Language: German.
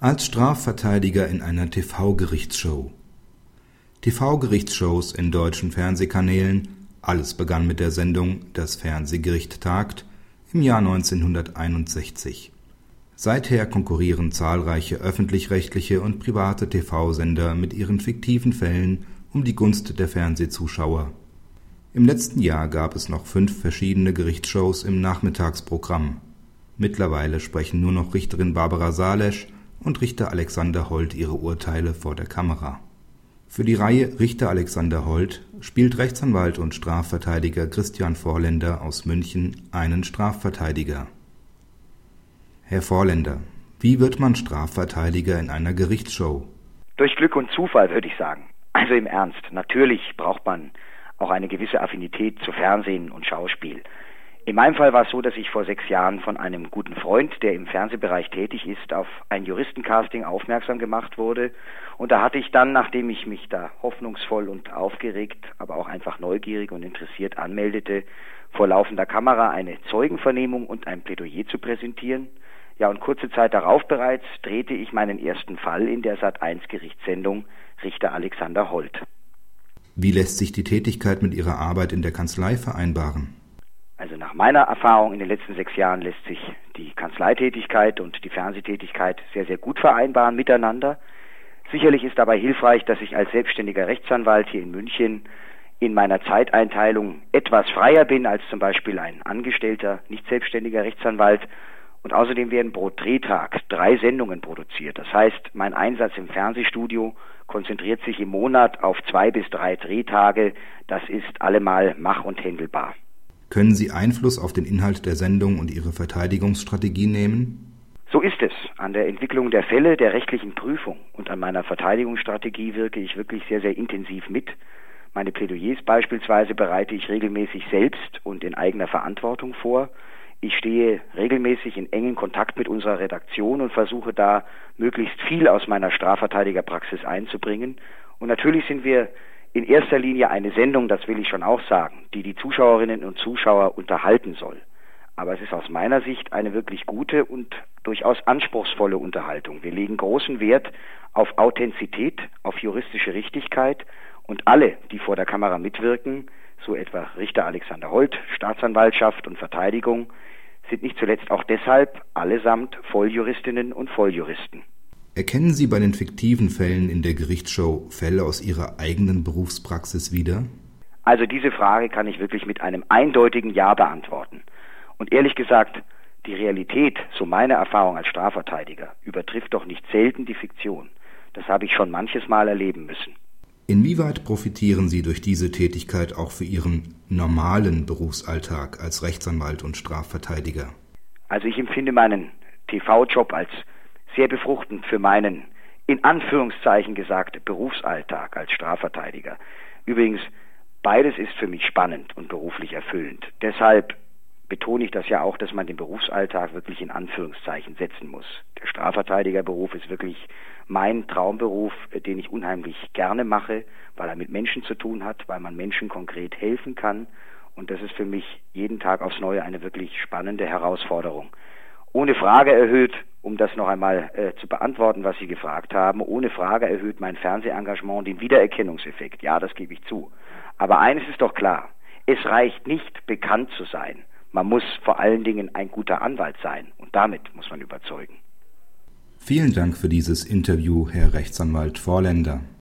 als Strafverteidiger in einer TV-Gerichtsshow. TV-Gerichtsshows in deutschen Fernsehkanälen, alles begann mit der Sendung Das Fernsehgericht tagt im Jahr 1961. Seither konkurrieren zahlreiche öffentlich-rechtliche und private TV-Sender mit ihren fiktiven Fällen um die Gunst der Fernsehzuschauer. Im letzten Jahr gab es noch fünf verschiedene Gerichtsshows im Nachmittagsprogramm. Mittlerweile sprechen nur noch Richterin Barbara Salesch und Richter Alexander Holt ihre Urteile vor der Kamera. Für die Reihe Richter Alexander Holt spielt Rechtsanwalt und Strafverteidiger Christian Vorländer aus München einen Strafverteidiger. Herr Vorländer, wie wird man Strafverteidiger in einer Gerichtsshow? Durch Glück und Zufall, würde ich sagen. Also im Ernst, natürlich braucht man auch eine gewisse Affinität zu Fernsehen und Schauspiel. In meinem Fall war es so, dass ich vor sechs Jahren von einem guten Freund, der im Fernsehbereich tätig ist, auf ein Juristencasting aufmerksam gemacht wurde. Und da hatte ich dann, nachdem ich mich da hoffnungsvoll und aufgeregt, aber auch einfach neugierig und interessiert anmeldete, vor laufender Kamera eine Zeugenvernehmung und ein Plädoyer zu präsentieren. Ja, und kurze Zeit darauf bereits drehte ich meinen ersten Fall in der Sat1 Gerichtssendung Richter Alexander Holt. Wie lässt sich die Tätigkeit mit Ihrer Arbeit in der Kanzlei vereinbaren? Meiner Erfahrung in den letzten sechs Jahren lässt sich die Kanzleitätigkeit und die Fernsehtätigkeit sehr, sehr gut vereinbaren miteinander. Sicherlich ist dabei hilfreich, dass ich als selbstständiger Rechtsanwalt hier in München in meiner Zeiteinteilung etwas freier bin als zum Beispiel ein angestellter, nicht selbstständiger Rechtsanwalt. Und außerdem werden pro Drehtag drei Sendungen produziert. Das heißt, mein Einsatz im Fernsehstudio konzentriert sich im Monat auf zwei bis drei Drehtage. Das ist allemal mach- und händelbar. Können Sie Einfluss auf den Inhalt der Sendung und Ihre Verteidigungsstrategie nehmen? So ist es. An der Entwicklung der Fälle, der rechtlichen Prüfung und an meiner Verteidigungsstrategie wirke ich wirklich sehr, sehr intensiv mit. Meine Plädoyers beispielsweise bereite ich regelmäßig selbst und in eigener Verantwortung vor. Ich stehe regelmäßig in engen Kontakt mit unserer Redaktion und versuche da möglichst viel aus meiner Strafverteidigerpraxis einzubringen. Und natürlich sind wir in erster Linie eine Sendung, das will ich schon auch sagen, die die Zuschauerinnen und Zuschauer unterhalten soll. Aber es ist aus meiner Sicht eine wirklich gute und durchaus anspruchsvolle Unterhaltung. Wir legen großen Wert auf Authentizität, auf juristische Richtigkeit und alle, die vor der Kamera mitwirken, so etwa Richter Alexander Holt, Staatsanwaltschaft und Verteidigung, sind nicht zuletzt auch deshalb allesamt Volljuristinnen und Volljuristen. Erkennen Sie bei den fiktiven Fällen in der Gerichtsshow Fälle aus Ihrer eigenen Berufspraxis wieder? Also diese Frage kann ich wirklich mit einem eindeutigen Ja beantworten. Und ehrlich gesagt, die Realität, so meine Erfahrung als Strafverteidiger, übertrifft doch nicht selten die Fiktion. Das habe ich schon manches Mal erleben müssen. Inwieweit profitieren Sie durch diese Tätigkeit auch für Ihren normalen Berufsalltag als Rechtsanwalt und Strafverteidiger? Also ich empfinde meinen TV-Job als sehr befruchtend für meinen, in Anführungszeichen gesagt, Berufsalltag als Strafverteidiger. Übrigens, beides ist für mich spannend und beruflich erfüllend. Deshalb betone ich das ja auch, dass man den Berufsalltag wirklich in Anführungszeichen setzen muss. Der Strafverteidigerberuf ist wirklich mein Traumberuf, den ich unheimlich gerne mache, weil er mit Menschen zu tun hat, weil man Menschen konkret helfen kann. Und das ist für mich jeden Tag aufs Neue eine wirklich spannende Herausforderung. Ohne Frage erhöht, um das noch einmal äh, zu beantworten, was Sie gefragt haben, ohne Frage erhöht mein Fernsehengagement den Wiedererkennungseffekt. Ja, das gebe ich zu. Aber eines ist doch klar. Es reicht nicht, bekannt zu sein. Man muss vor allen Dingen ein guter Anwalt sein. Und damit muss man überzeugen. Vielen Dank für dieses Interview, Herr Rechtsanwalt Vorländer.